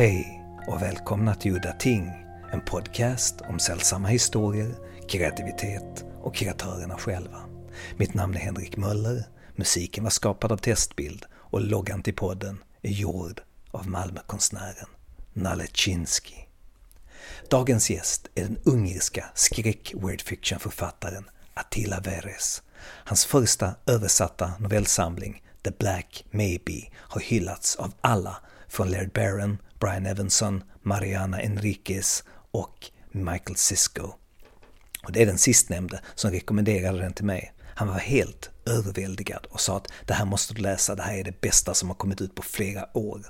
Hej och välkomna till Udda Ting, en podcast om sällsamma historier, kreativitet och kreatörerna själva. Mitt namn är Henrik Möller, musiken var skapad av Testbild och loggan till podden är gjord av Malmökonstnären Nalle Chinsky. Dagens gäst är den ungerska skräck-weird fiction-författaren Attila Veres. Hans första översatta novellsamling The Black Maybe har hyllats av alla från Laird Barron, Brian Evanson, Mariana Enriquez och Michael Cisco. Och det är den sistnämnde som rekommenderade den till mig. Han var helt överväldigad och sa att det här måste du läsa, det här är det bästa som har kommit ut på flera år.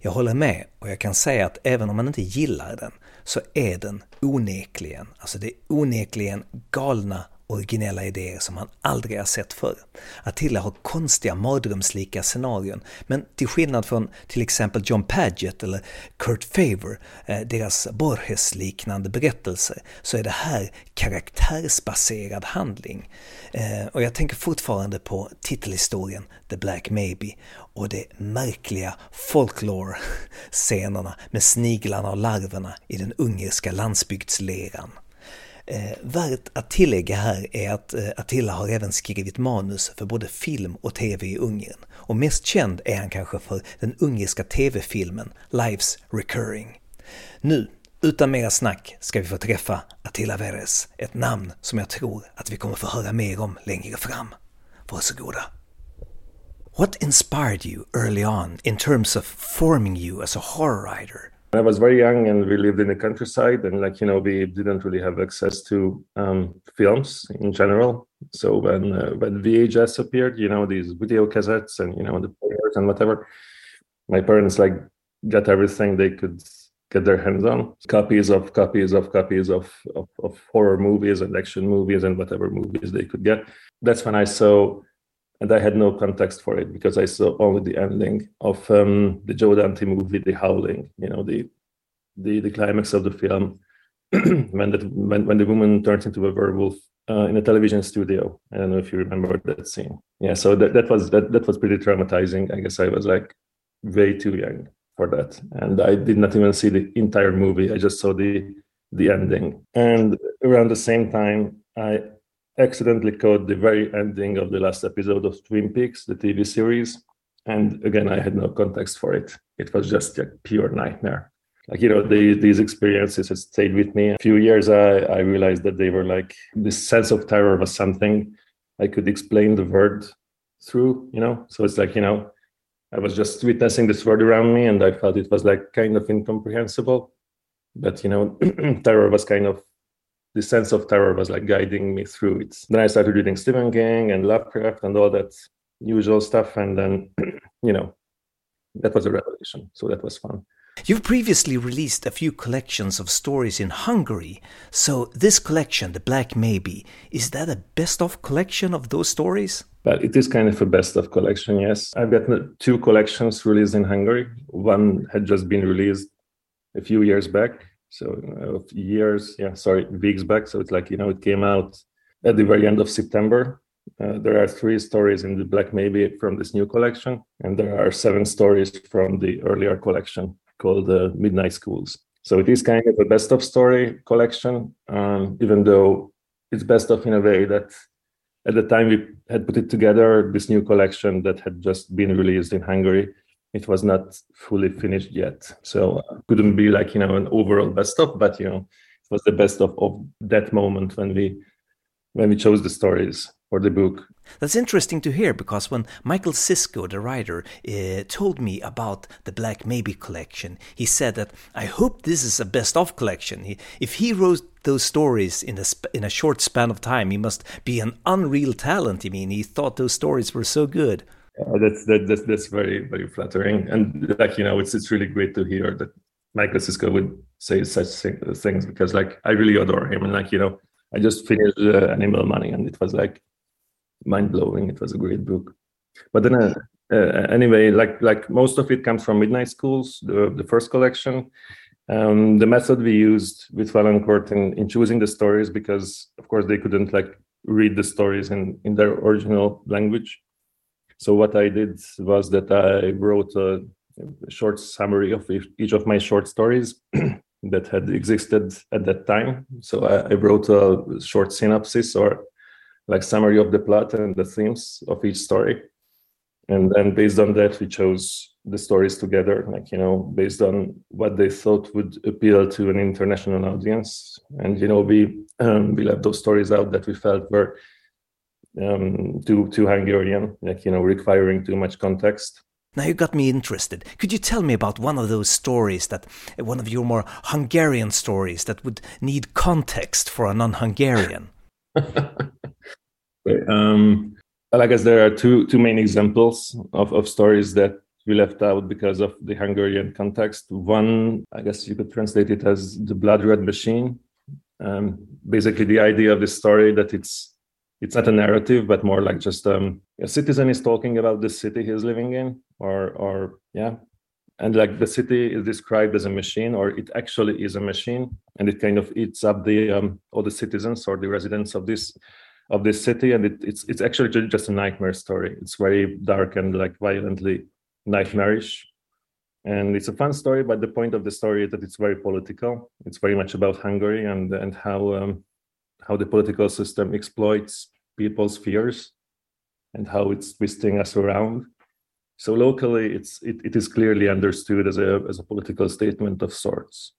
Jag håller med och jag kan säga att även om man inte gillar den så är den onekligen, alltså det är onekligen galna originella idéer som man aldrig har sett förr. Attila har konstiga mardrömslika scenarion, men till skillnad från till exempel John Paget eller Kurt Favor, eh, deras Borges-liknande berättelser, så är det här karaktärsbaserad handling. Eh, och jag tänker fortfarande på titelhistorien The Black Maybe och de märkliga folklore-scenerna med sniglarna och larverna i den ungerska landsbygdsleran. Eh, värt att tillägga här är att eh, Attila har även skrivit manus för både film och tv i Ungern. Och mest känd är han kanske för den ungerska tv-filmen Lives Recurring. Nu, utan mera snack, ska vi få träffa Attila Veres, ett namn som jag tror att vi kommer få höra mer om längre fram. Varsågoda. What inspired you early on in terms of forming you as a horror writer? I was very young and we lived in the countryside and like you know we didn't really have access to um, films in general. So when uh, when VHS appeared, you know these video cassettes and you know the players and whatever, my parents like got everything they could get their hands on copies of copies of copies of, of, of horror movies and action movies and whatever movies they could get. That's when I saw and I had no context for it because I saw only the ending of um, the Joe Dante movie, The Howling. You know, the the, the climax of the film when that when, when the woman turns into a werewolf uh, in a television studio. I don't know if you remember that scene. Yeah, so that, that was that that was pretty traumatizing. I guess I was like way too young for that, and I did not even see the entire movie. I just saw the the ending. And around the same time, I accidentally caught the very ending of the last episode of Twin Peaks, the TV series. And again, I had no context for it. It was just a pure nightmare. Like, you know, the, these experiences had stayed with me. A few years, I, I realized that they were like this sense of terror was something I could explain the word through, you know? So it's like, you know, I was just witnessing this world around me and I felt it was like kind of incomprehensible. But, you know, terror was kind of the sense of terror was like guiding me through it. Then I started reading Stephen King and Lovecraft and all that usual stuff. And then, you know, that was a revelation. So that was fun. You've previously released a few collections of stories in Hungary. So this collection, The Black Maybe, is that a best of collection of those stories? But it is kind of a best of collection, yes. I've got two collections released in Hungary. One had just been released a few years back so uh, years yeah sorry weeks back. So it's like you know it came out at the very end of september. Uh, there are three stories in the black maybe from this new collection and there are seven stories from the earlier collection called the uh, midnight schools. So it is kind of a best of story collection um, even though it's best of in a way that at the time we had put it together this new collection that had just been released in hungary it was not fully finished yet. So uh, couldn't be like you know an overall best of but you know it was the best of of that moment when we when we chose the stories for the book. That's interesting to hear because when Michael Cisco the writer uh, told me about the black maybe collection he said that i hope this is a best of collection. He, if he wrote those stories in a in a short span of time he must be an unreal talent. I mean he thought those stories were so good uh, that's that, that's that's very very flattering, and like you know, it's it's really great to hear that Michael Cisco would say such things because like I really adore him, and like you know, I just finished uh, Animal Money, and it was like mind blowing. It was a great book, but then uh, uh, anyway, like like most of it comes from Midnight Schools, the the first collection. Um, the method we used with Valancourt in, in choosing the stories because of course they couldn't like read the stories in in their original language so what I did was that I wrote a, short summary of each of my short stories that had existed at that time. So I, I wrote a short synopsis or like summary of the plot and the themes of each story and then based on that we chose the stories together like you know based on what they thought would appeal to an international audience and you know we um, we left those stories out that we felt were um, too too hungarian like you know requiring too much context now you got me interested. Could you tell me about one of those stories that, one of your more Hungarian stories that would need context for a non-Hungarian? um, I guess there are two two main examples of, of stories that we left out because of the Hungarian context. One, I guess you could translate it as the blood red machine. Um, basically, the idea of the story that it's it's not a narrative, but more like just um, a citizen is talking about the city he's living in, or or yeah, and like the city is described as a machine, or it actually is a machine, and it kind of eats up the um, all the citizens or the residents of this of this city, and it, it's it's actually just a nightmare story. It's very dark and like violently nightmarish, and it's a fun story. But the point of the story is that it's very political. It's very much about Hungary and and how um, how the political system exploits people's fears and how it's twisting us around. So locally, it's it, it is clearly understood as a as a political statement of sorts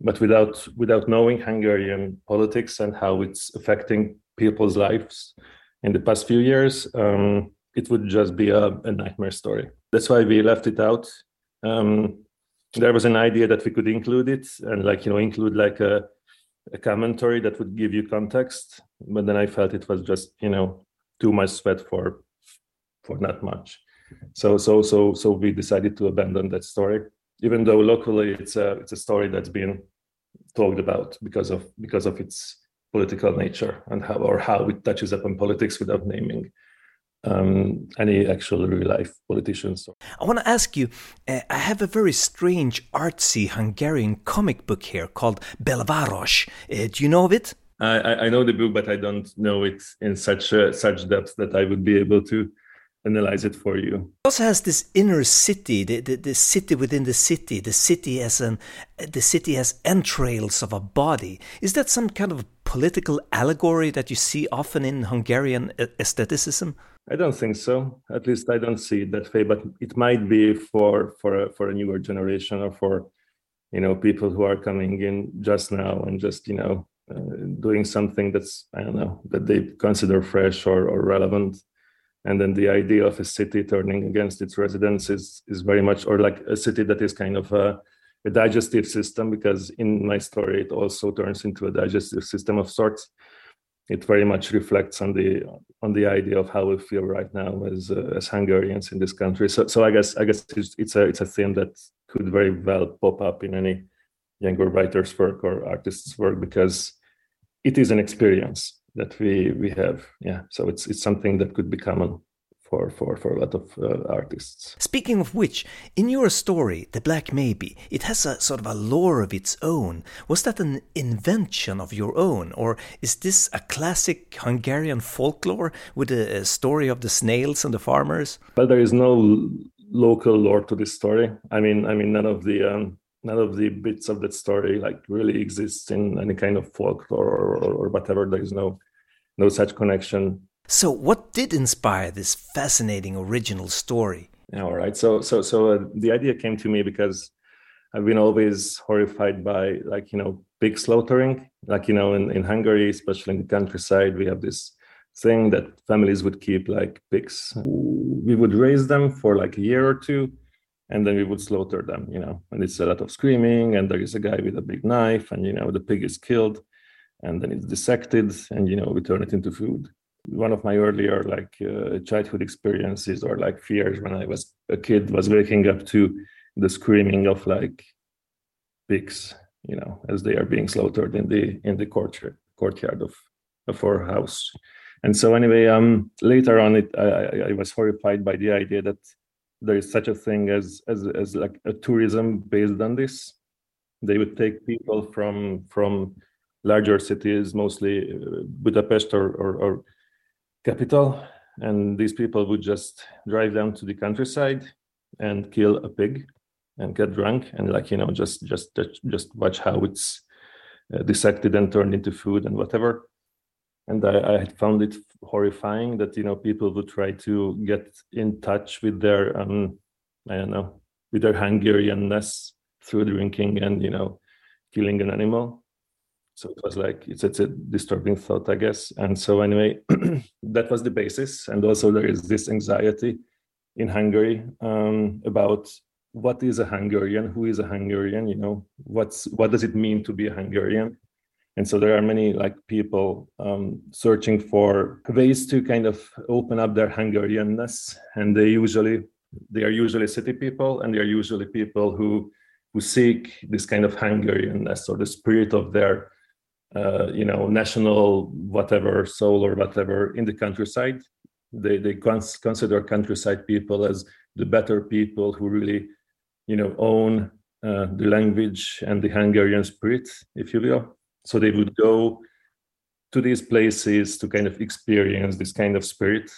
but without without knowing Hungarian politics and how it's affecting people's lives in the past few years, um, it would just be a, a, nightmare story. That's why we left it out. Um, there was an idea that we could include it and like you know include like a, a commentary that would give you context, but then I felt it was just you know too much sweat for for not much. So so so so we decided to abandon that story, even though locally it's a it's a story that's been talked about because of because of its political nature and how or how it touches upon politics without naming um, any actual real life politicians. I want to ask you uh, I have a very strange, artsy Hungarian comic book here called Belvaros. Uh, do you know of it? I, I, know the book, but I don't know it in such uh, such depth that I would be able to analyze it for you. It also has this inner city, the, the, the, city within the city. The city as an the city has entrails of a body. Is that some kind of political allegory that you see often in Hungarian aestheticism? I don't think so. At least I don't see it that way. But it might be for for a, for a newer generation or for you know people who are coming in just now and just you know uh, doing something that's I don't know that they consider fresh or, or relevant and then the idea of a city turning against its residents is is very much or like a city that is kind of a, a digestive system because in my story it also turns into a digestive system of sorts it very much reflects on the on the idea of how we feel right now as uh, as Hungarians in this country. So so I guess I guess it's, it's a it's a theme that could very well pop up in any younger writer's work or artist's work because it is an experience that we we have. Yeah, so it's it's something that could be common for for for a lot of uh, artists. Speaking of which, in your story, The Black Maybe, it has a sort of a lore of its own. Was that an invention of your own, or is this a classic Hungarian folklore with a, a story of the snails and the farmers? Well, there is no local lore to this story. I mean, I mean, none of the um, none of the bits of that story like really exists in any kind of folklore or, or, or whatever. There is no no such connection. So, what did inspire this fascinating original story? All right. So, so, so uh, the idea came to me because I've been always horrified by, like, you know, pig slaughtering. Like, you know, in, in Hungary, especially in the countryside, we have this thing that families would keep like pigs. We would raise them for like a year or two, and then we would slaughter them, you know. And it's a lot of screaming, and there is a guy with a big knife, and, you know, the pig is killed and then it's dissected and you know we turn it into food one of my earlier like uh, childhood experiences or like fears when i was a kid was waking up to the screaming of like pigs you know as they are being slaughtered in the in the courtyard courtyard of of our house and so anyway um later on it i i was horrified by the idea that there is such a thing as as as like a tourism based on this. They would take people from from larger cities, mostly uh, Budapest or, or, or capital, and these people would just drive down to the countryside and kill a pig and get drunk and like you know just just just watch how it's uh, dissected and turned into food and whatever and I, I had found it horrifying that you know people would try to get in touch with their um i don't know with their hungarianness through drinking and you know killing an animal. So it was like it's, it's a disturbing thought i guess. And so anyway that was the basis. And also there is this anxiety in hungary um, about what is a hungarian who is a hungarian you know what's what does it mean to be a hungarian and so there are many like people um, searching for ways to kind of open up their hungarianness. And they usually they are usually city people and they are usually people who who seek this kind of hungarianness or the spirit of their uh, you know national whatever soul or whatever in the countryside. They they cons- consider countryside people as the better people who really you know own uh, the language and the hungarian spirit if you will so they would go to these places to kind of experience this kind of spirit,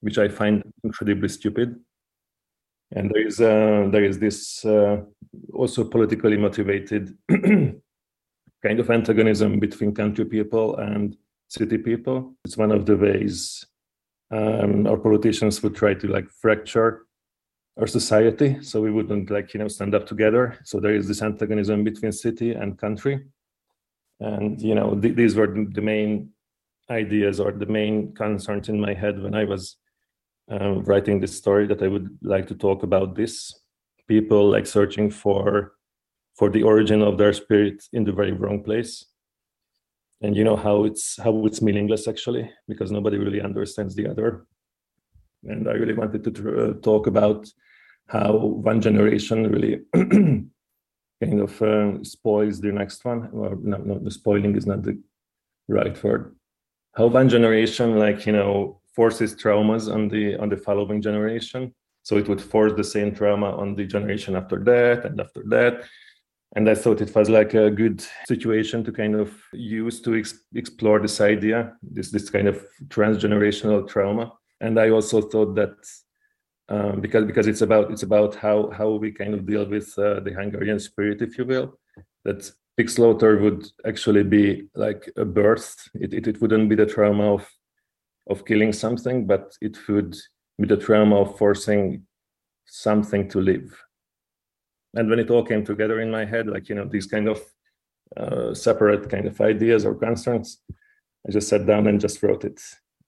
which I find incredibly stupid. And there is uh, there is this uh, also politically motivated kind of antagonism between country people and city people. It's one of the ways um, our politicians would try to like fracture our society, so we wouldn't like you know stand up together. So there is this antagonism between city and country and you know th- these were the main ideas or the main concerns in my head when i was um, writing this story that i would like to talk about this. People like searching for for the origin of their spirit in the very wrong place. And you know how it's how it's meaningless actually because nobody really understands the other. And i really wanted to uh, talk about how one generation really kind of uh, spoils the next one. Or no, no, the spoiling is not the right word. How one generation, like you know, forces traumas on the on the following generation. So it would force the same trauma on the generation after that and after that. And I thought it was like a good situation to kind of use to ex- explore this idea, this this kind of transgenerational trauma. And I also thought that um, because because it's about it's about how how we kind of deal with uh, the Hungarian spirit, if you will. That slaughter would actually be like a birth. It, it it wouldn't be the trauma of of killing something, but it would be the trauma of forcing something to live. And when it all came together in my head, like you know these kind of uh, separate kind of ideas or concerns, I just sat down and just wrote it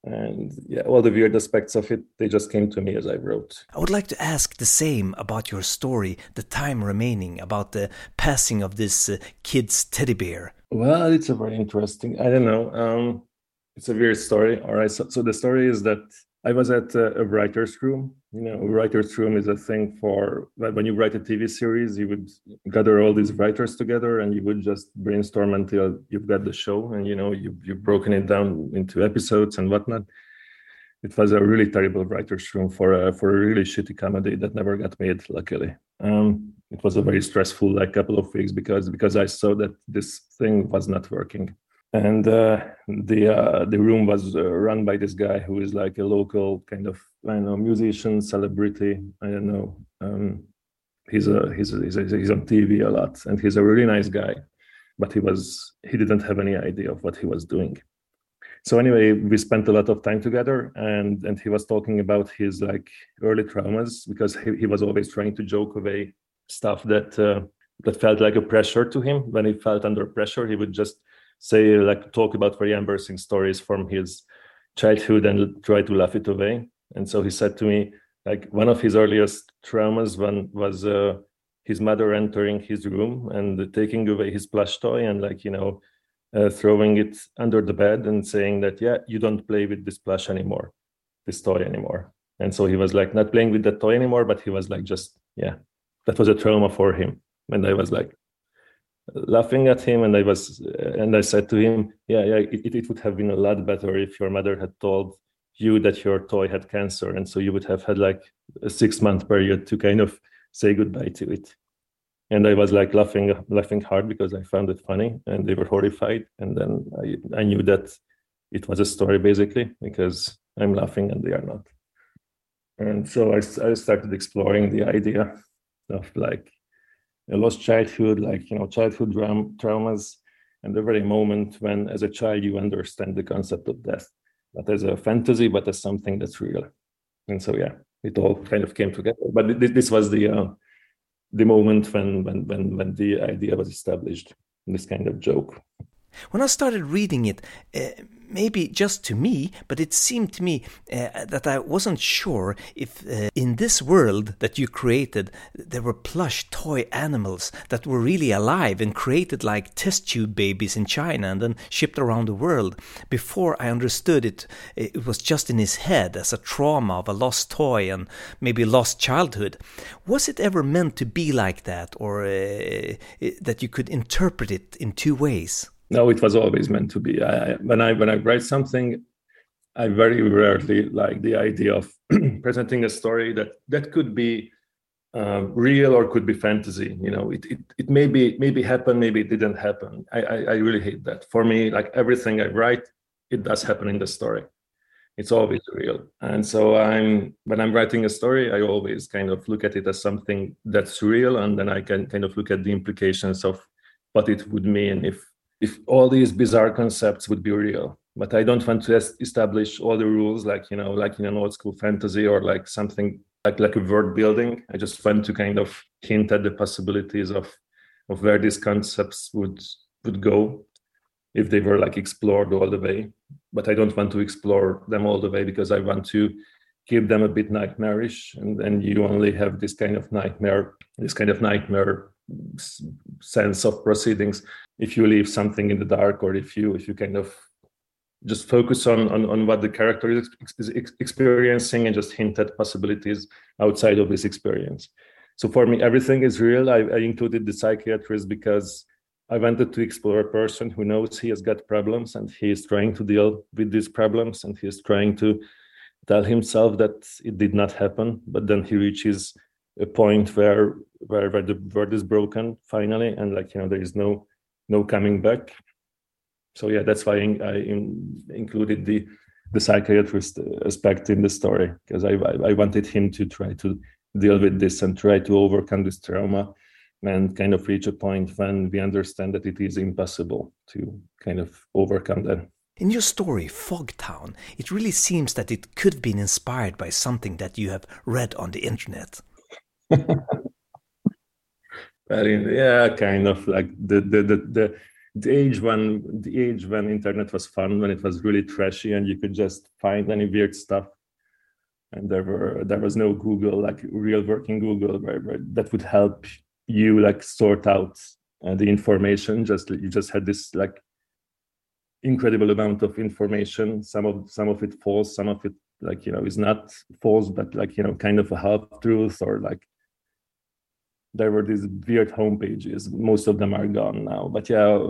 and yeah all the weird aspects of it they just came to me as i wrote. I would like to ask the same about your story the time remaining about the passing of this uh, kid's teddy bear. Well it's a very interesting i don't know um, it's a weird story all right? So, so the story is that I was at a, a, writer's room. You know, writer's room is a thing for when you write a TV series, you would gather all these writers together and you would just brainstorm until you've got the show and you know you, you've broken it down into episodes and whatnot. It was a really terrible writer's room for a for a really shitty comedy that never got made. Luckily, um, it was a very stressful like couple of weeks because because I saw that this thing was not working and uh, the uh, the room was uh, run by this guy who is like a local kind of I don't know musician celebrity I don't know. Um, he's a he's a, he's, a, he's on TV a lot and he's a really nice guy but he was he didn't have any idea of what he was doing. So anyway we spent a lot of time together and and he was talking about his like early traumas because he, he was always trying to joke away stuff that uh, that felt like a pressure to him. When he felt under pressure he would just say like talk about very embarrassing stories from his childhood and try to laugh it away. And so he said to me like one of his earliest traumas one was uh, his mother entering his room and taking away his plush toy and like you know uh, throwing it under the bed and saying that yeah you don't play with this plush anymore this toy anymore. And so he was like not playing with that toy anymore but he was like just yeah that was a trauma for him. And i was like laughing at him and i was and i said to him yeah yeah it, it would have been a lot better if your mother had told you that your toy had cancer and so you would have had like a six month period to kind of say goodbye to it. And i was like laughing laughing hard because i found it funny and they were horrified and then i, I knew that it was a story basically because i'm laughing and they are not. And so I, I started exploring the idea of like a lost childhood, like you know, childhood traumas, and the very moment when, as a child, you understand the concept of death, not as a fantasy, but as something that's real. And so, yeah, it all kind of came together. But this was the uh, the moment when when when when the idea was established. This kind of joke. When I started reading it, uh, maybe just to me, but it seemed to me uh, that I wasn't sure if uh, in this world that you created there were plush toy animals that were really alive and created like test tube babies in China and then shipped around the world. Before I understood it, it was just in his head as a trauma of a lost toy and maybe lost childhood. Was it ever meant to be like that, or uh, that you could interpret it in two ways? No it was always meant to be. I, when i when i write something i very rarely like the idea of presenting a story that that could be um, real or could be fantasy you know? It, it it maybe maybe happen maybe it didn't happen. I, I i really hate that. For me like everything i write it does happen in the story. It's always real. And so i'm when i'm writing a story i always kind of look at it as something that's real and then i can kind of look at the implications of what it would mean if if all these bizarre concepts would be real. But i don't want to establish all the rules like you know like in an old school fantasy or like something like like a word building. I just want to kind of hint at the possibilities of of where these concepts would would go if they were like explored all the way. But i don't want to explore them all the way because i want to keep them a bit nightmarish. And then you only have this kind of nightmare this kind of nightmare sense of proceedings. If you leave something in the dark or if you if you kind of just focus on on, on what the character is, is experiencing and just hint at possibilities outside of this experience. So for me everything is real. I, I included the psychiatrist because i wanted to explore a person who knows he has got problems and he is trying to deal with these problems and he is trying to tell himself that it did not happen but then he reaches a point where where, where the world is broken finally and like you know there is no no coming back so yeah that's why i in, included the the psychiatrist uh, aspect in the story because I, I, I wanted him to try to deal with this and try to overcome this trauma and kind of reach a point when we understand that it is impossible to kind of overcome that in your story, Fogtown, it really seems that it could have been inspired by something that you have read on the internet. Very, yeah, kind of like the, the the the the age when the age when internet was fun, when it was really trashy, and you could just find any weird stuff. And there were there was no Google like real working Google where, where that would help you like sort out uh, the information. Just you just had this like incredible amount of information. Some of some of it false, some of it like you know is not false, but like you know kind of a half truth or like there were these weird homepages. Most of them are gone now. But yeah,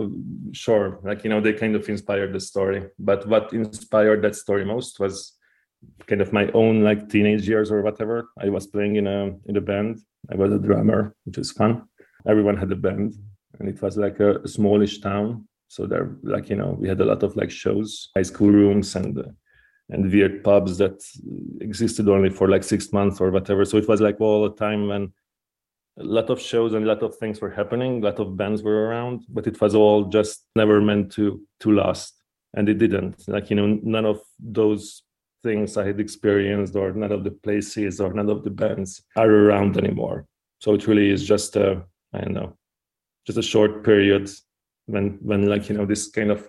sure. Like, you know, they kind of inspired the story. But what inspired that story most was kind of my own like teenage years or whatever. I was playing in a in a band. I was a drummer, which is fun. Everyone had a band, and it was like a, smallish town. So there, like you know, we had a lot of like shows, high school rooms, and and weird pubs that existed only for like six months or whatever. So it was like all the time when a lot of shows and a lot of things were happening a lot of bands were around but it was all just never meant to to last. And it didn't. Like you know none of those things i had experienced or none of the places or none of the bands are around anymore. So it really is just a i don't know just a short period when when like you know this kind of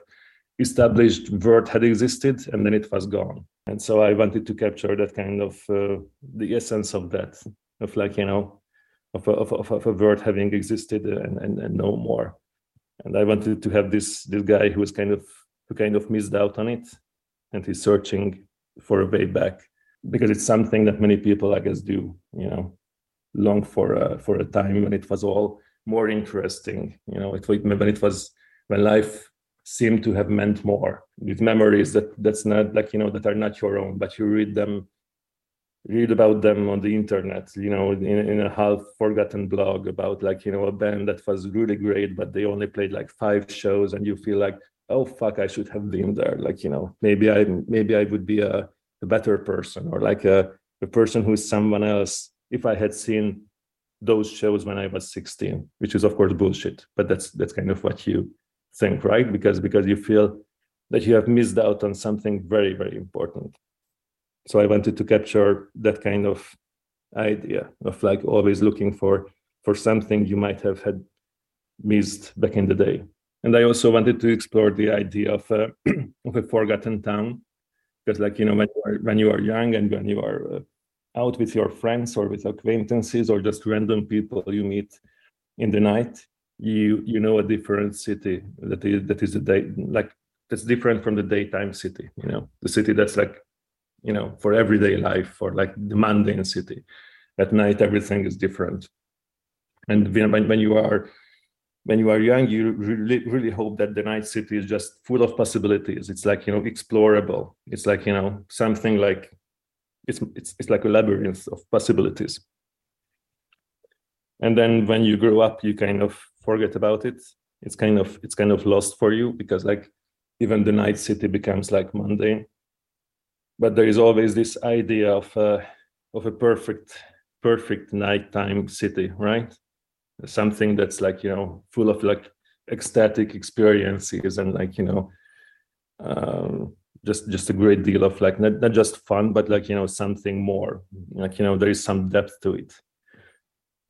established word had existed and then it was gone. And so i wanted to capture that kind of uh, the essence of that of like you know of a, of, of a word having existed uh, and, and, and no more. And I wanted to have this this guy who was kind of who kind of missed out on it, and he's searching for a way back because it's something that many people, I guess, do. You know, long for a, for a time when it was all more interesting. You know, it when it was when life seemed to have meant more with memories that that's not like you know that are not your own, but you read them read about them on the internet you know in, in a half forgotten blog about like you know a band that was really great but they only played like five shows and you feel like oh fuck i should have been there like you know maybe i maybe i would be a, a better person or like a a person who's someone else if I had seen those shows when I was 16, which is of course bullshit, but that's that's kind of what you think, right? Because because you feel that you have missed out on something very, very important. So I wanted to capture that kind of idea of like always looking for for something you might have had missed back in the day. And I also wanted to explore the idea of a, of a forgotten town, because like you know when you are when you are young and when you are uh, out with your friends or with acquaintances or just random people you meet in the night, you you know a different city that is that is a day like that's different from the daytime city. You know the city that's like you know for everyday life for like the mundane city. At night everything is different, and when when you are when you are young, you really, really hope that the night city is just full of possibilities. It's like, you know, explorable. It's like, you know, something like, it's, it's, it's like a labyrinth of possibilities. And then when you grow up, you kind of forget about it. It's kind of, it's kind of lost for you because like even the night city becomes like mundane. But there is always this idea of, uh, of a perfect, perfect nighttime city, right? something that's like you know full of like ecstatic experiences and like you know um, just just a great deal of like not, not just fun but like you know something more. Like you know there is some depth to it.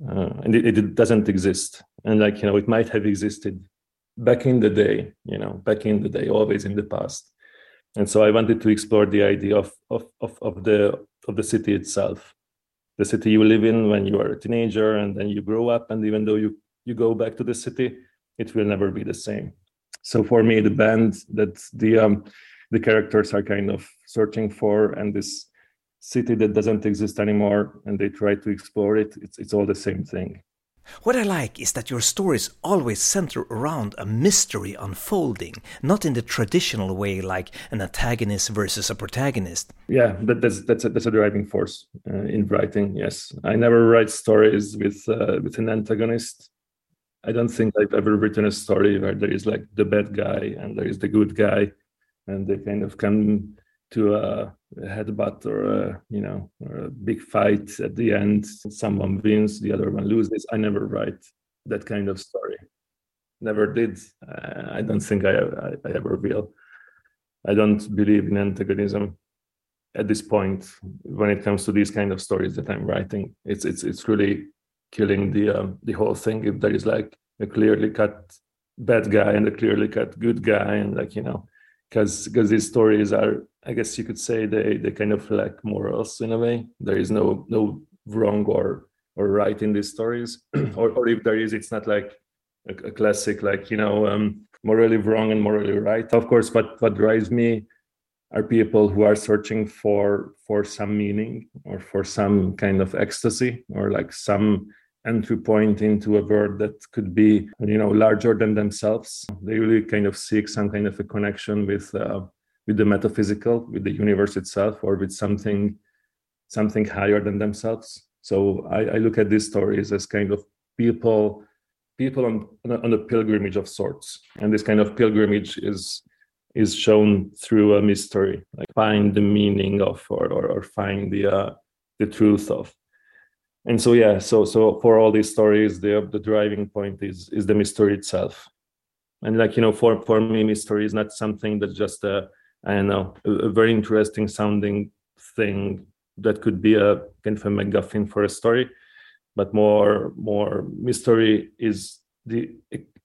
Uh, and it, it doesn't exist. And like you know it might have existed back in the day you know back in the day always in the past and so i wanted to explore the idea of of of, of the of the city itself. The city you live in when you are a teenager and then you grow up and even though you you go back to the city it will never be the same. So for me the band that the um the characters are kind of searching for and this city that doesn't exist anymore and they try to explore it it's, it's all the same thing what I like is that your stories always center around a mystery unfolding, not in the traditional way like an antagonist versus a protagonist. Yeah, that, that's that's a, that's a driving force uh, in writing. Yes, I never write stories with uh, with an antagonist. I don't think I've ever written a story where there is like the bad guy and there is the good guy, and they kind of come to a, headbutt or a you know or a big fight at the end. Someone wins the other one loses. I never write that kind of story. Never did. I don't think i, I, I ever will. I don't believe in antagonism at this point. When it comes to these kind of stories that i'm writing it's it's it's really killing the um, the whole thing. If there is like a clearly cut bad guy and a clearly cut good guy and like you know because because these stories are i guess you could say they they kind of lack morals in a way. There is no no wrong or or right in these stories. Or, or if there is it's not like a, a classic like you know um, morally wrong and morally right of course. What what drives me are people who are searching for for some meaning or for some kind of ecstasy or like some entry point into a world that could be you know larger than themselves. They really kind of seek some kind of a connection with uh, with the metaphysical with the universe itself or with something something higher than themselves. So i, I look at these stories as kind of people people on on a pilgrimage of sorts. And this kind of pilgrimage is is shown through a mystery like find the meaning of or or, or find the uh, the truth of and so yeah so so for all these stories the the driving point is is the mystery itself. And like you know for for me mystery is not something that's just a i don't know a, a very interesting sounding thing that could be a kind of a MacGuffin for a story but more more mystery is the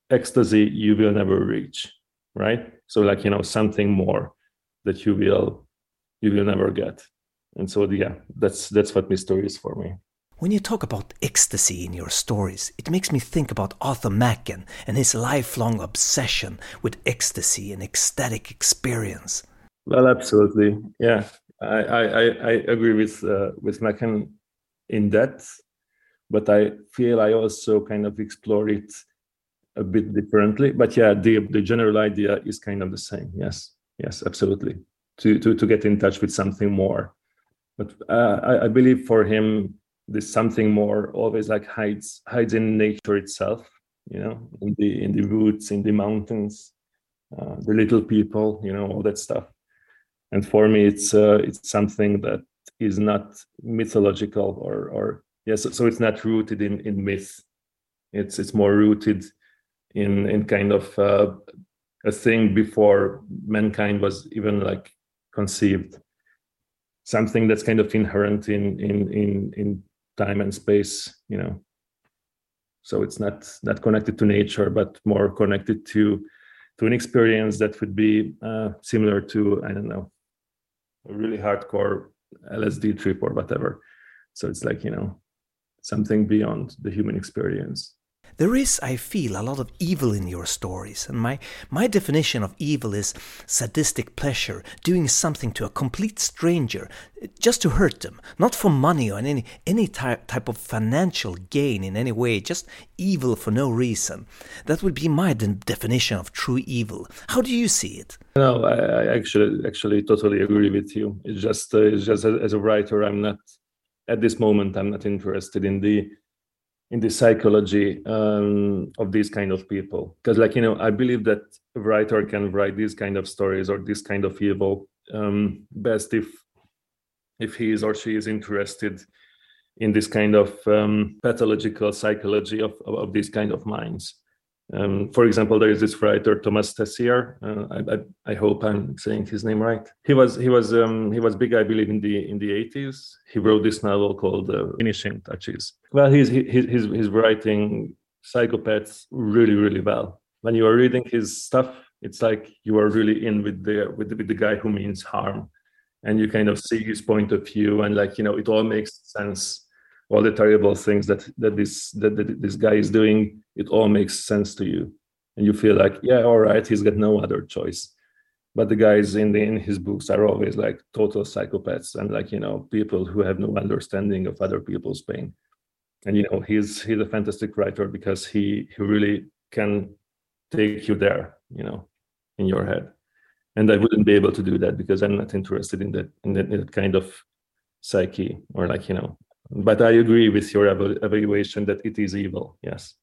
ecstasy you will never reach right? So like you know something more that you will you will never get. And so yeah that's that's what mystery is for me when you talk about ecstasy in your stories, it makes me think about Arthur Machen and his lifelong obsession with ecstasy and ecstatic experience. Well, absolutely, yeah, I I, I agree with uh, with Machen in that, but I feel I also kind of explore it a bit differently. But yeah, the the general idea is kind of the same. Yes, yes, absolutely. To to to get in touch with something more, but uh, I, I believe for him this something more always like hides hides in nature itself you know in the in the woods in the mountains uh, the little people you know all that stuff. And for me it's uh, it's something that is not mythological or or yes so it's not rooted in in myth. It's it's more rooted in in kind of uh, a thing before mankind was even like conceived. Something that's kind of inherent in in in in time and space you know. So it's not not connected to nature but more connected to to an experience that would be uh, similar to i don't know a really hardcore lsd trip or whatever. So it's like you know something beyond the human experience there is, I feel, a lot of evil in your stories, and my, my definition of evil is sadistic pleasure, doing something to a complete stranger just to hurt them, not for money or any, any type, type of financial gain in any way, just evil for no reason. That would be my de- definition of true evil. How do you see it? No, I, I actually actually totally agree with you. It's just, uh, it's just as a writer, I'm not at this moment. I'm not interested in the in the psychology um, of these kind of people. Because like you know i believe that a writer can write these kind of stories or this kind of evil um, best if if he is or she is interested in this kind of um, pathological psychology of, of, of these kind of minds um, for example, there is this writer Thomas Tessier. Uh, I, I, hope I'm saying his name right. He was he was um, he was big, I believe, in the in the 80s. He wrote this novel called uh, Finishing Touches. Well, he's he, he's he's writing psychopaths really really well. When you are reading his stuff, it's like you are really in with the with the, with the guy who means harm, and you kind of see his point of view, and like you know, it all makes sense all the terrible things that that this that, that this guy is doing it all makes sense to you. And you feel like yeah all right he's got no other choice. But the guys in the in his books are always like total psychopaths and like you know people who have no understanding of other people's pain. And you know he's he's a fantastic writer because he he really can take you there you know in your head. And i wouldn't be able to do that because i'm not interested in that in that, in that kind of psyche or like you know but I agree with your evaluation that it is evil. Yes,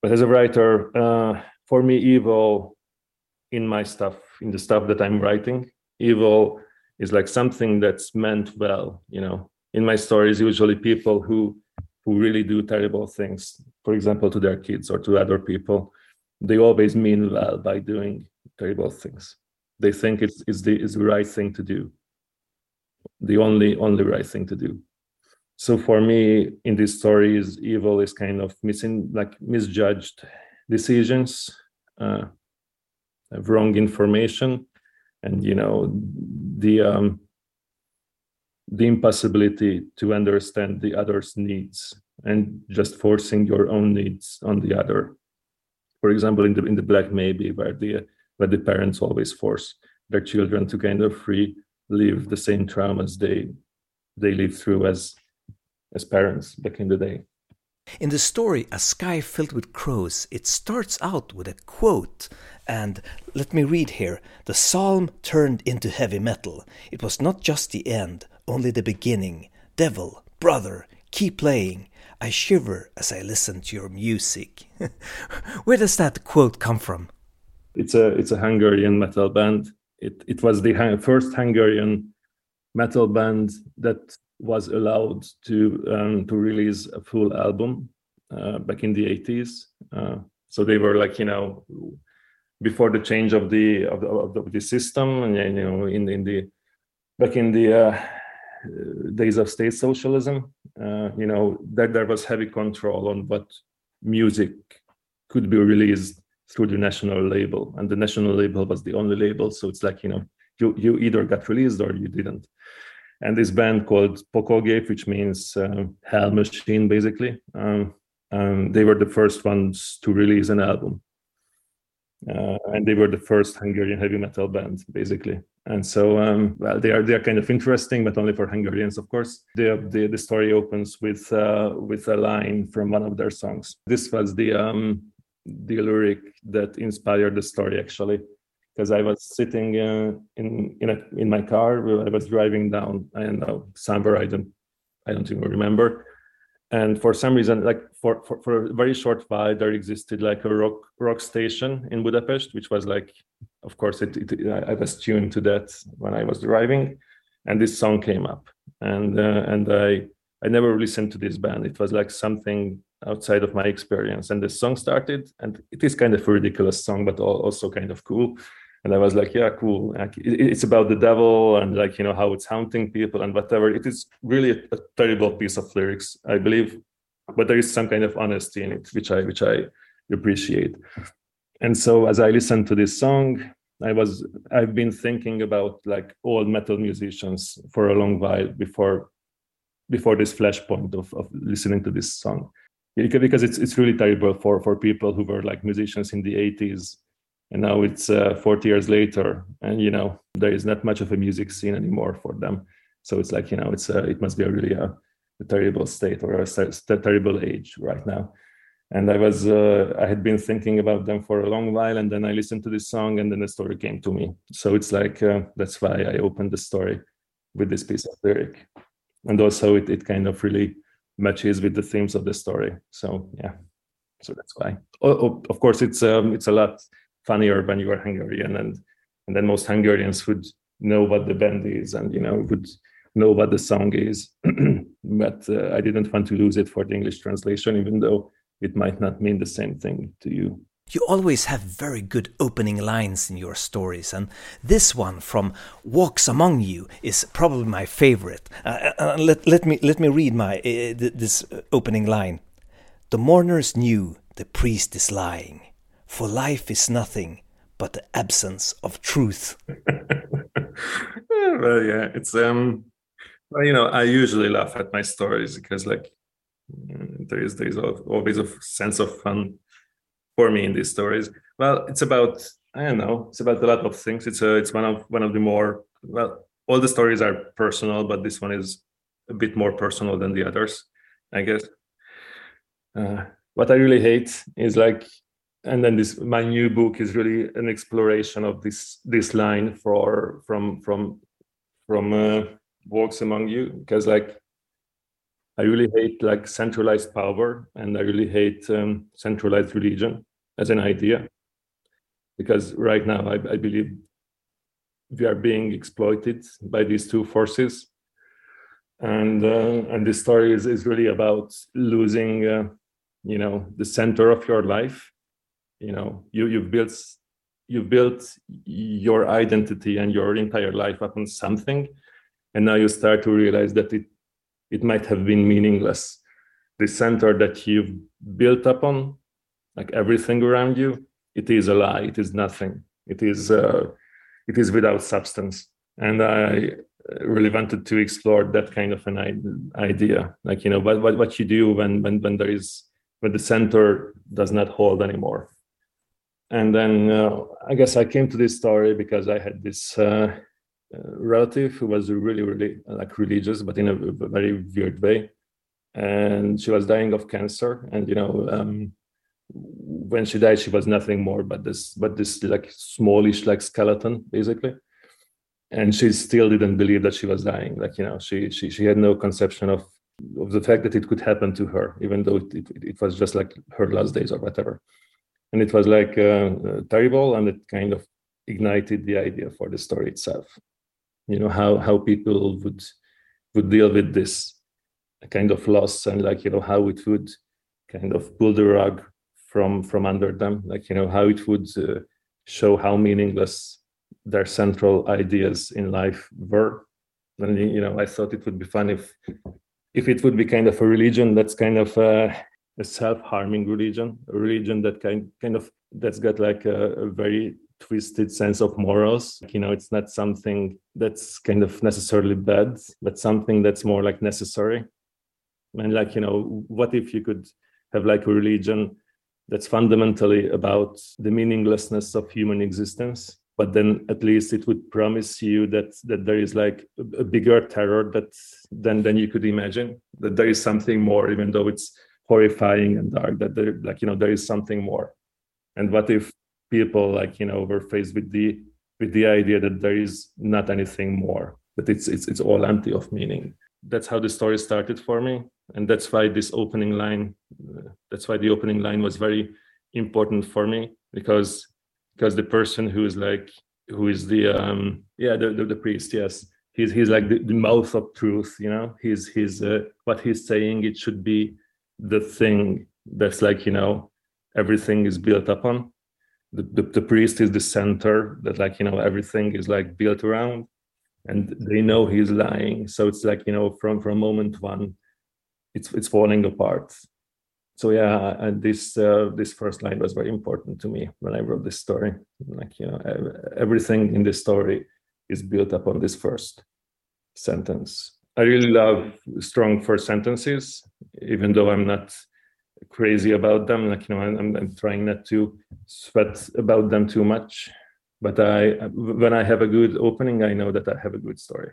but as a writer, uh, for me, evil in my stuff, in the stuff that I'm writing, evil is like something that's meant well. You know, in my stories, usually people who who really do terrible things, for example, to their kids or to other people, they always mean well by doing terrible things. They think it's, it's the it's the right thing to do, the only only right thing to do so for me in these stories evil is kind of missing like misjudged decisions uh, wrong information and you know the um, the impossibility to understand the other's needs and just forcing your own needs on the other. For example in the in the black maybe where the where the parents always force their children to kind of relive the same traumas they they live through as as parents back in the day. In the story, A Sky Filled with Crows, it starts out with a quote, and let me read here The psalm turned into heavy metal. It was not just the end, only the beginning. Devil, brother, keep playing. I shiver as I listen to your music. Where does that quote come from? It's a it's a Hungarian metal band. It it was the first Hungarian metal band that was allowed to um, to release a full album uh, back in the 80s. Uh, so they were like you know before the change of the of the, of the system and you know in in the back in the uh, days of state socialism uh, you know that there was heavy control on what music could be released through the national label and the national label was the only label so it's like you know you you either got released or you didn't and this band called Pokolgép, which means uh, Hell Machine, basically. Um, um, they were the first ones to release an album, uh, and they were the first Hungarian heavy metal band, basically. And so, um, well, they are they are kind of interesting, but only for Hungarians, of course. The the, the story opens with uh, with a line from one of their songs. This was the um, the lyric that inspired the story, actually because I was sitting uh, in in a, in my car. I was driving down. I don't know somewhere. I don't I don't even remember. And for some reason, like for, for, for a very short while, there existed like a rock rock station in Budapest, which was like, of course, it, it I was tuned to that when I was driving, and this song came up. and uh, and I I never listened to this band. It was like something outside of my experience. And the song started, and it is kind of a ridiculous song, but also kind of cool. And I was like, yeah, cool. Like, it's about the devil and like you know how it's haunting people and whatever. It is really a, a terrible piece of lyrics, I believe, but there is some kind of honesty in it, which I which I appreciate. And so as I listened to this song, I was I've been thinking about like old metal musicians for a long while before before this flashpoint of, of listening to this song because it's it's really terrible for for people who were like musicians in the 80s and now it's uh, 40 years later and you know there is not much of a music scene anymore for them. So it's like you know it's a, it must be a really a, uh, a terrible state or a, a, terrible age right now. And i was uh, i had been thinking about them for a long while and then i listened to this song and then the story came to me. So it's like uh, that's why i opened the story with this piece of lyric. And also it, it kind of really matches with the themes of the story. So yeah. So that's why. Oh, of course it's um, it's a lot funnier when you are hungarian and and then most hungarians would know what the band is and you know would know what the song is but uh, i didn't want to lose it for the english translation even though it might not mean the same thing to you you always have very good opening lines in your stories, and this one from "Walks Among You" is probably my favorite. Uh, uh, let, let me let me read my uh, this opening line. The mourners knew the priest is lying, for life is nothing but the absence of truth. well, yeah, it's um, well, you know, I usually laugh at my stories because like mm, there is there is always a sense of fun for me in these stories? Well, it's about I don't know. It's about a lot of things. It's a it's one of one of the more well. All the stories are personal, but this one is a bit more personal than the others, I guess. Uh, what I really hate is like, and then this my new book is really an exploration of this this line for from from from uh, walks among you. Because like I really hate like centralized power and I really hate um, centralized religion as an idea. Because right now I, I, believe we are being exploited by these two forces. And uh, and this story is, is really about losing uh, you know the center of your life you know you you've built you've built your identity and your entire life upon something and now you start to realize that it it might have been meaningless. The center that you've built upon like everything around you it is a lie it is nothing. It is uh, it is without substance. And i really wanted to explore that kind of an idea. Like you know what, what, what you do when, when when there is when the center does not hold anymore and then uh, i guess i came to this story because i had this uh, relative who was really really like religious but in a very weird way and she was dying of cancer and you know um, when she died, she was nothing more but this, but this like smallish like skeleton, basically. And she still didn't believe that she was dying. Like you know, she she she had no conception of of the fact that it could happen to her, even though it it, it was just like her last days or whatever. And it was like uh, uh, terrible, and it kind of ignited the idea for the story itself. You know how how people would would deal with this kind of loss, and like you know how it would kind of pull the rug from from under them like you know how it would uh, show how meaningless their central ideas in life were and you know i thought it would be fun if if it would be kind of a religion that's kind of a, a self-harming religion a religion that kind kind of that's got like a, a very twisted sense of morals. Like, you know it's not something that's kind of necessarily bad but something that's more like necessary. And like you know what if you could have like a religion that's fundamentally about the meaninglessness of human existence but then at least it would promise you that that there is like a, bigger terror that than than you could imagine that there is something more even though it's horrifying and dark that there like you know there is something more. And what if people like you know were faced with the with the idea that there is not anything more that it's it's it's all empty of meaning? That's how the story started for me and that's why this opening line uh, that's why the opening line was very important for me because because the person who is like who is the um yeah the, the, the priest yes he's he's like the, the mouth of truth you know? He's he's uh, what he's saying it should be the thing that's like you know everything is built upon. The, the, the priest is the center that like you know everything is like built around and they know he's lying. So it's like you know from from moment one it's it's falling apart. So yeah and this uh, this first line was very important to me when i wrote this story. Like you know everything in this story is built upon this first sentence i really love strong first sentences even though i'm not crazy about them like you know i'm, I'm trying not to sweat about them too much but I when I have a good opening, I know that I have a good story.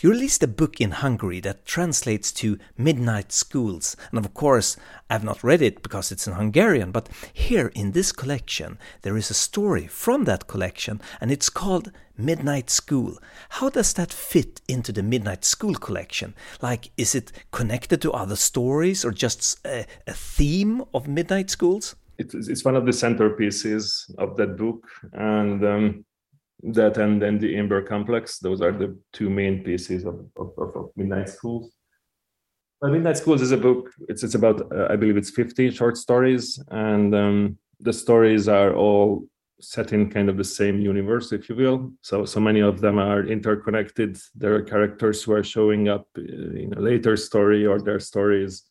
You released a book in Hungary that translates to Midnight Schools, and of course, I've not read it because it's in Hungarian, but here in this collection, there is a story from that collection, and it's called Midnight School. How does that fit into the Midnight School collection? Like, is it connected to other stories or just a, a theme of Midnight Schools? it's, it's one of the centerpieces of that book and um, that and then the Imber complex those are the two main pieces of, of, of midnight schools. Well, midnight schools is a book it's, it's about uh, i believe it's 50 short stories and um, the stories are all set in kind of the same universe if you will. So so many of them are interconnected. There are characters who are showing up uh, in a later story or their stories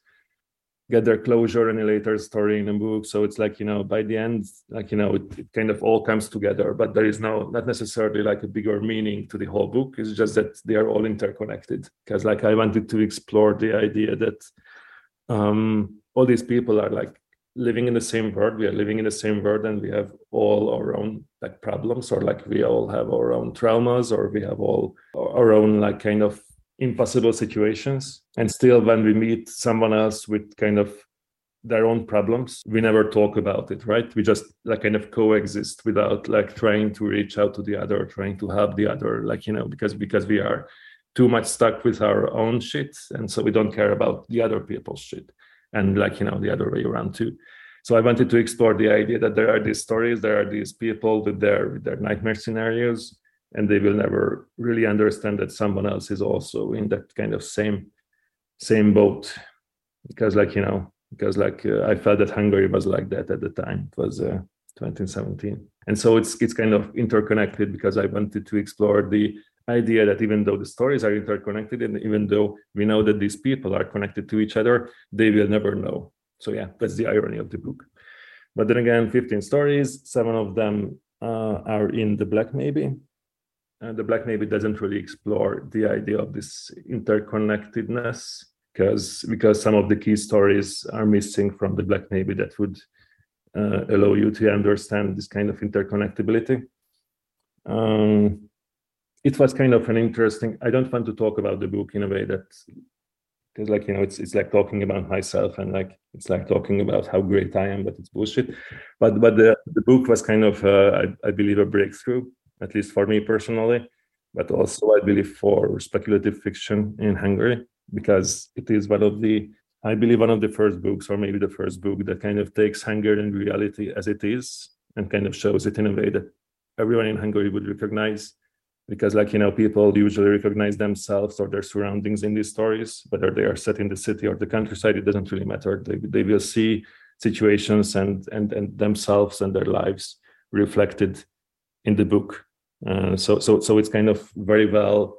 get their closure and a later story in a book. So it's like you know by the end like you know it, it, kind of all comes together but there is no not necessarily like a bigger meaning to the whole book. It's just that they are all interconnected. Because like i wanted to explore the idea that um all these people are like living in the same world. We are living in the same world and we have all our own like problems or like we all have our own traumas or we have all our own like kind of impossible situations and still when we meet someone else with kind of their own problems we never talk about it right? We just like kind of coexist without like trying to reach out to the other trying to help the other like you know because because we are too much stuck with our own shit and so we don't care about the other people's shit and like you know the other way around too. So i wanted to explore the idea that there are these stories there are these people with their with their nightmare scenarios and they will never really understand that someone else is also in that kind of same same boat. Because like you know because like uh, i felt that hungary was like that at the time. It was uh, 2017 and so it's it's kind of interconnected because i wanted to explore the idea that even though the stories are interconnected and even though we know that these people are connected to each other they will never know. So yeah that's the irony of the book. But then again 15 stories seven of them uh, are in the black maybe the Black Maybe doesn't really explore the idea of this interconnectedness because because some of the key stories are missing from the Black Maybe that would uh, allow you to understand this kind of interconnectability. Um, it was kind of an interesting. I don't want to talk about the book in a way that because like you know it's it's like talking about myself and like it's like talking about how great I am, but it's bullshit. But but the the book was kind of uh, I, I believe a breakthrough at least for me personally, but also I believe for speculative fiction in Hungary, because it is one of the, I believe, one of the first books, or maybe the first book that kind of takes Hungarian reality as it is and kind of shows it in a way that everyone in Hungary would recognize. Because, like, you know, people usually recognize themselves or their surroundings in these stories, whether they are set in the city or the countryside, it doesn't really matter. They, they will see situations and, and, and themselves and their lives reflected in the book uh, so so so it's kind of very well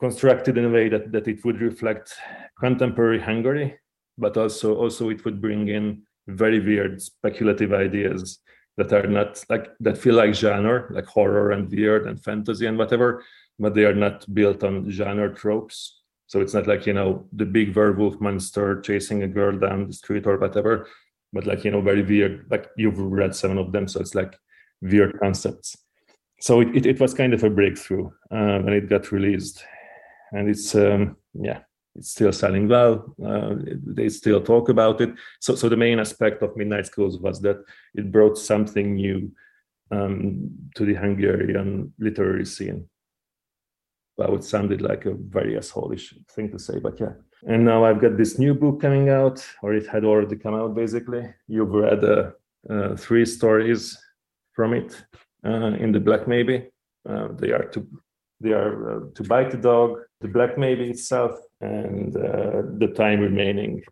constructed in a way that that it would reflect contemporary Hungary, but also also it would bring in very weird speculative ideas that are not like that feel like genre, like horror and weird and fantasy and whatever, but they are not built on genre tropes. So it's not like you know the big werewolf monster chasing a girl down the street or whatever, but like you know very weird. Like you've read seven of them, so it's like weird concepts so it, it, it, was kind of a breakthrough uh, when it got released. And it's um, yeah it's still selling well uh, they still talk about it. So so the main aspect of midnight schools was that it brought something new um, to the hungarian literary scene. Well it sounded like a very assholish thing to say but yeah. And now i've got this new book coming out or it had already come out basically. You've read uh, uh three stories from it in the black maybe uh, they are to They are uh, To Bite the Dog, The Black Maybe itself, and uh, The Time Remaining.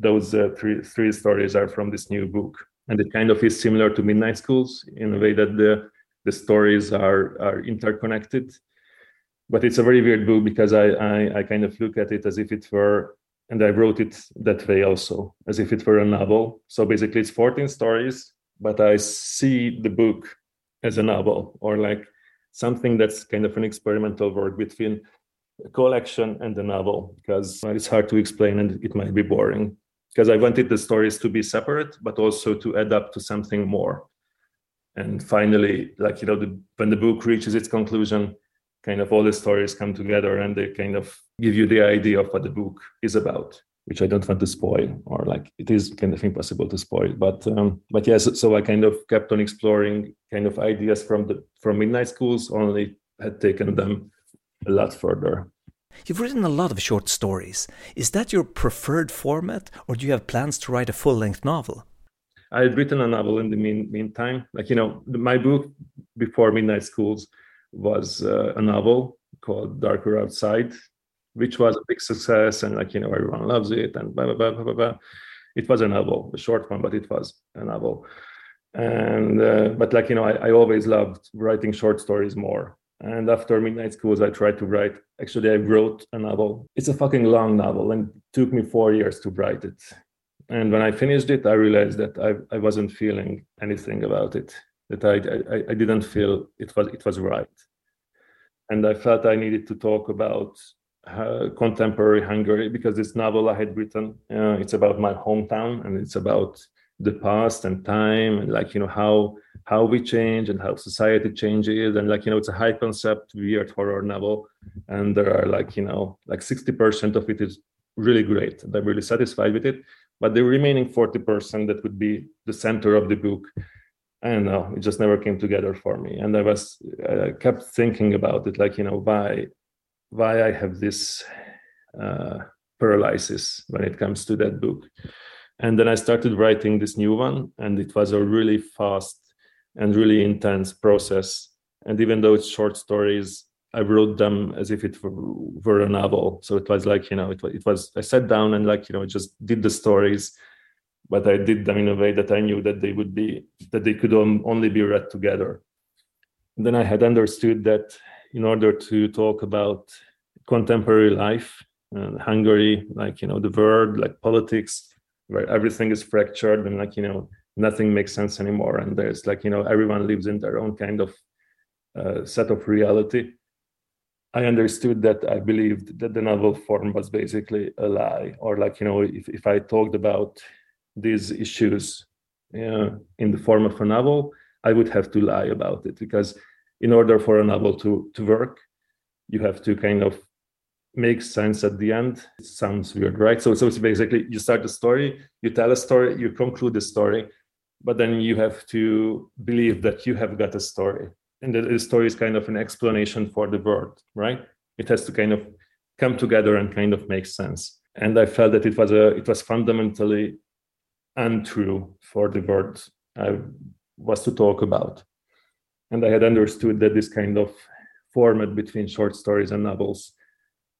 Those uh, three, three stories are from this new book. And it kind of is similar to Midnight Schools in a way that the, the stories are, are interconnected. But it's a very weird book because I, I, I kind of look at it as if it were and I wrote it that way also, as if it were a novel. So basically, it's 14 stories, but I see the book as a novel or like something that's kind of an experimental work between a collection and a novel because it's hard to explain and it might be boring because I wanted the stories to be separate, but also to add up to something more. And finally, like, you know, the, when the book reaches its conclusion, kind of all the stories come together and they kind of give you the idea of what the book is about which I don't want to spoil, or like it is kind of impossible to spoil. But um, but yes, so I kind of kept on exploring kind of ideas from the from midnight schools, only had taken them a lot further. You've written a lot of short stories. Is that your preferred format, or do you have plans to write a full length novel? I had written a novel in the mean, meantime. Like, you know, my book before Midnight Schools was uh, a novel called Darker Outside, which was a big success and like you know everyone loves it and blah blah blah blah blah. blah. It was a novel, a short one, but it was a novel. And uh, but like you know, I, I always loved writing short stories more. And after Midnight Schools, I tried to write. Actually, I wrote a novel. It's a fucking long novel, and took me four years to write it. And when I finished it, I realized that I, I wasn't feeling anything about it. That I, I I didn't feel it was it was right. And I felt I needed to talk about uh, contemporary Hungary because this novel I had written, uh, it's about my hometown and it's about the past and time and like you know how how we change and how society changes and like you know it's a high concept weird horror novel and there are like you know like 60% of it is really great. And i'm really satisfied with it but the remaining 40% that would be the center of the book i don't know it just never came together for me. And i was i kept thinking about it like you know why why I have this uh, paralysis when it comes to that book. And then I started writing this new one, and it was a really fast and really intense process. And even though it's short stories, I wrote them as if it were, a novel. So it was like, you know, it, it was, I sat down and like, you know, just did the stories, but I did them in a way that I knew that they would be, that they could only be read together. And then I had understood that in order to talk about contemporary life and Hungary, like you know the world, like politics, where everything is fractured and like you know nothing makes sense anymore, and there's like you know everyone lives in their own kind of uh, set of reality. I understood that I believed that the novel form was basically a lie, or like you know if if I talked about these issues uh, in the form of a novel, I would have to lie about it because in order for a novel to to work you have to kind of make sense at the end. It sounds weird right? So so it's basically you start the story you tell a story you conclude the story but then you have to believe that you have got a story. And the story is kind of an explanation for the world right? It has to kind of come together and kind of make sense. And i felt that it was a it was fundamentally untrue for the world i was to talk about and I had understood that this kind of format between short stories and novels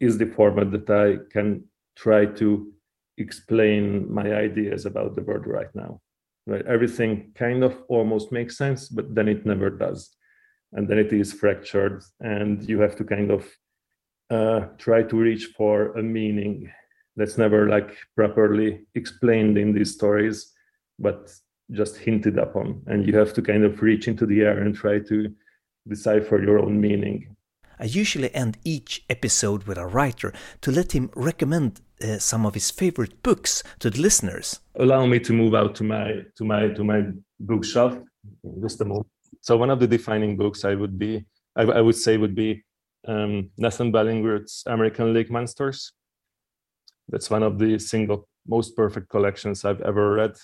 is the format that I can try to explain my ideas about the world right now. Right? Everything kind of almost makes sense, but then it never does. And then it is fractured, and you have to kind of uh, try to reach for a meaning that's never like properly explained in these stories, but just hinted upon and you have to kind of reach into the air and try to decipher your own meaning. I usually end each episode with a writer to let him recommend uh, some of his favorite books to the listeners. Allow me to move out to my to my to my bookshelf just a moment. So one of the defining books i would be i, I would say would be um, nathan Ballingrud's american lake monsters. That's one of the single most perfect collections i've ever read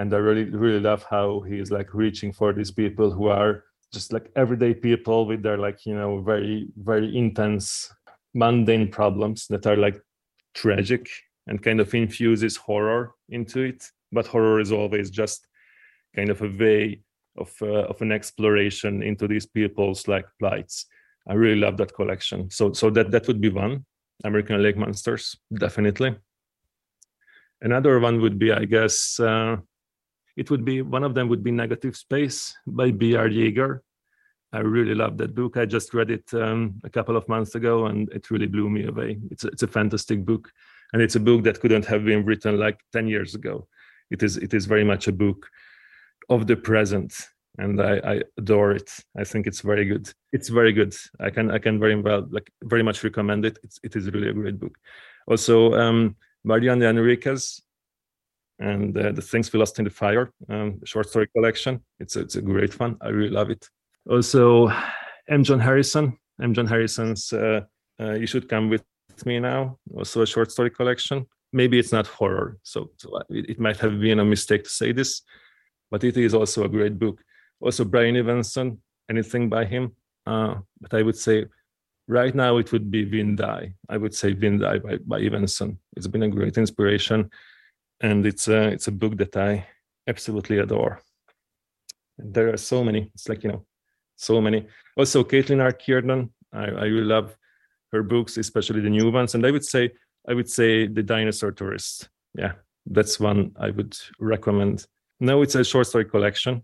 and i really really love how he is like reaching for these people who are just like everyday people with their like you know very very intense mundane problems that are like tragic and kind of infuses horror into it but horror is always just kind of a way of uh, of an exploration into these people's like plights I really love that collection. So so that that would be one. American Lake Monsters, definitely. Another one would be, I guess, uh, it would be one of them would be Negative Space by B.R. Yeager. I really love that book. I just read it um, a couple of months ago, and it really blew me away. It's a, it's a fantastic book, and it's a book that couldn't have been written like ten years ago. It is it is very much a book of the present, and I, I adore it. I think it's very good. It's very good. I can I can very well like very much recommend it. It's it is really a great book. Also, um, Mariana Enriquez and uh, the things we lost in the fire um, short story collection. It's it's a great one. I really love it. Also, M. John Harrison. M. John Harrison's uh, uh, "You Should Come with Me Now." Also a short story collection. Maybe it's not horror, so, so it, it might have been a mistake to say this, but it is also a great book. Also, Brian Evenson. Anything by him? Uh, but I would say right now it would be Windeye. I would say Windeye by, by Evenson. It's been a great inspiration, and it's a it's a book that I absolutely adore. There are so many. It's like you know so many. Also, Caitlin R. Kiernan, I, I really love her books, especially the new ones. And I would say, I would say The Dinosaur Tourist. Yeah, that's one I would recommend. No, it's a short story collection.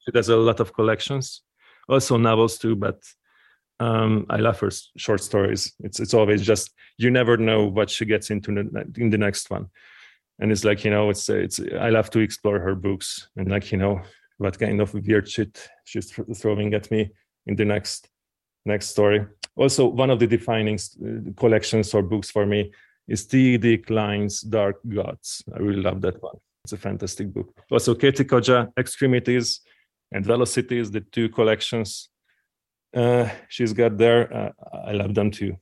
She does a lot of collections, also novels too, but um, I love her short stories. It's it's always just you never know what she gets into in the next one, and it's like you know it's it's I love to explore her books and like you know what kind of weird shit she's throwing at me in the next next story. Also, one of the defining collections or books for me is T.D. Klein's Dark Gods. I really love that one. It's a fantastic book. Also, Kathe Koja, Extremities and Velocities, the two collections uh, she's got there. Uh, I love them too.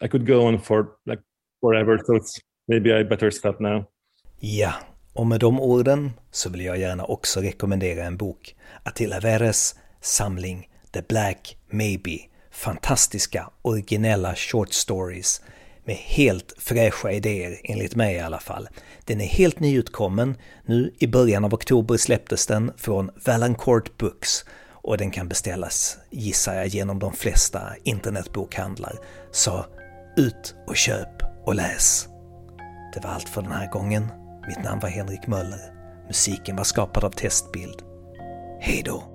I could go on for like forever, so it's, maybe I better stop now. Ja, Och med de orden så vill jag gärna också rekommendera en bok. Attila Veres samling The Black Maybe. Fantastiska, originella short stories med helt fräscha idéer, enligt mig i alla fall. Den är helt nyutkommen. Nu i början av oktober släpptes den från Valancourt Books och den kan beställas, gissar jag, genom de flesta internetbokhandlar. Så ut och köp och läs! Det var allt för den här gången. Mitt namn var Henrik Möller. Musiken var skapad av Testbild. Hej då!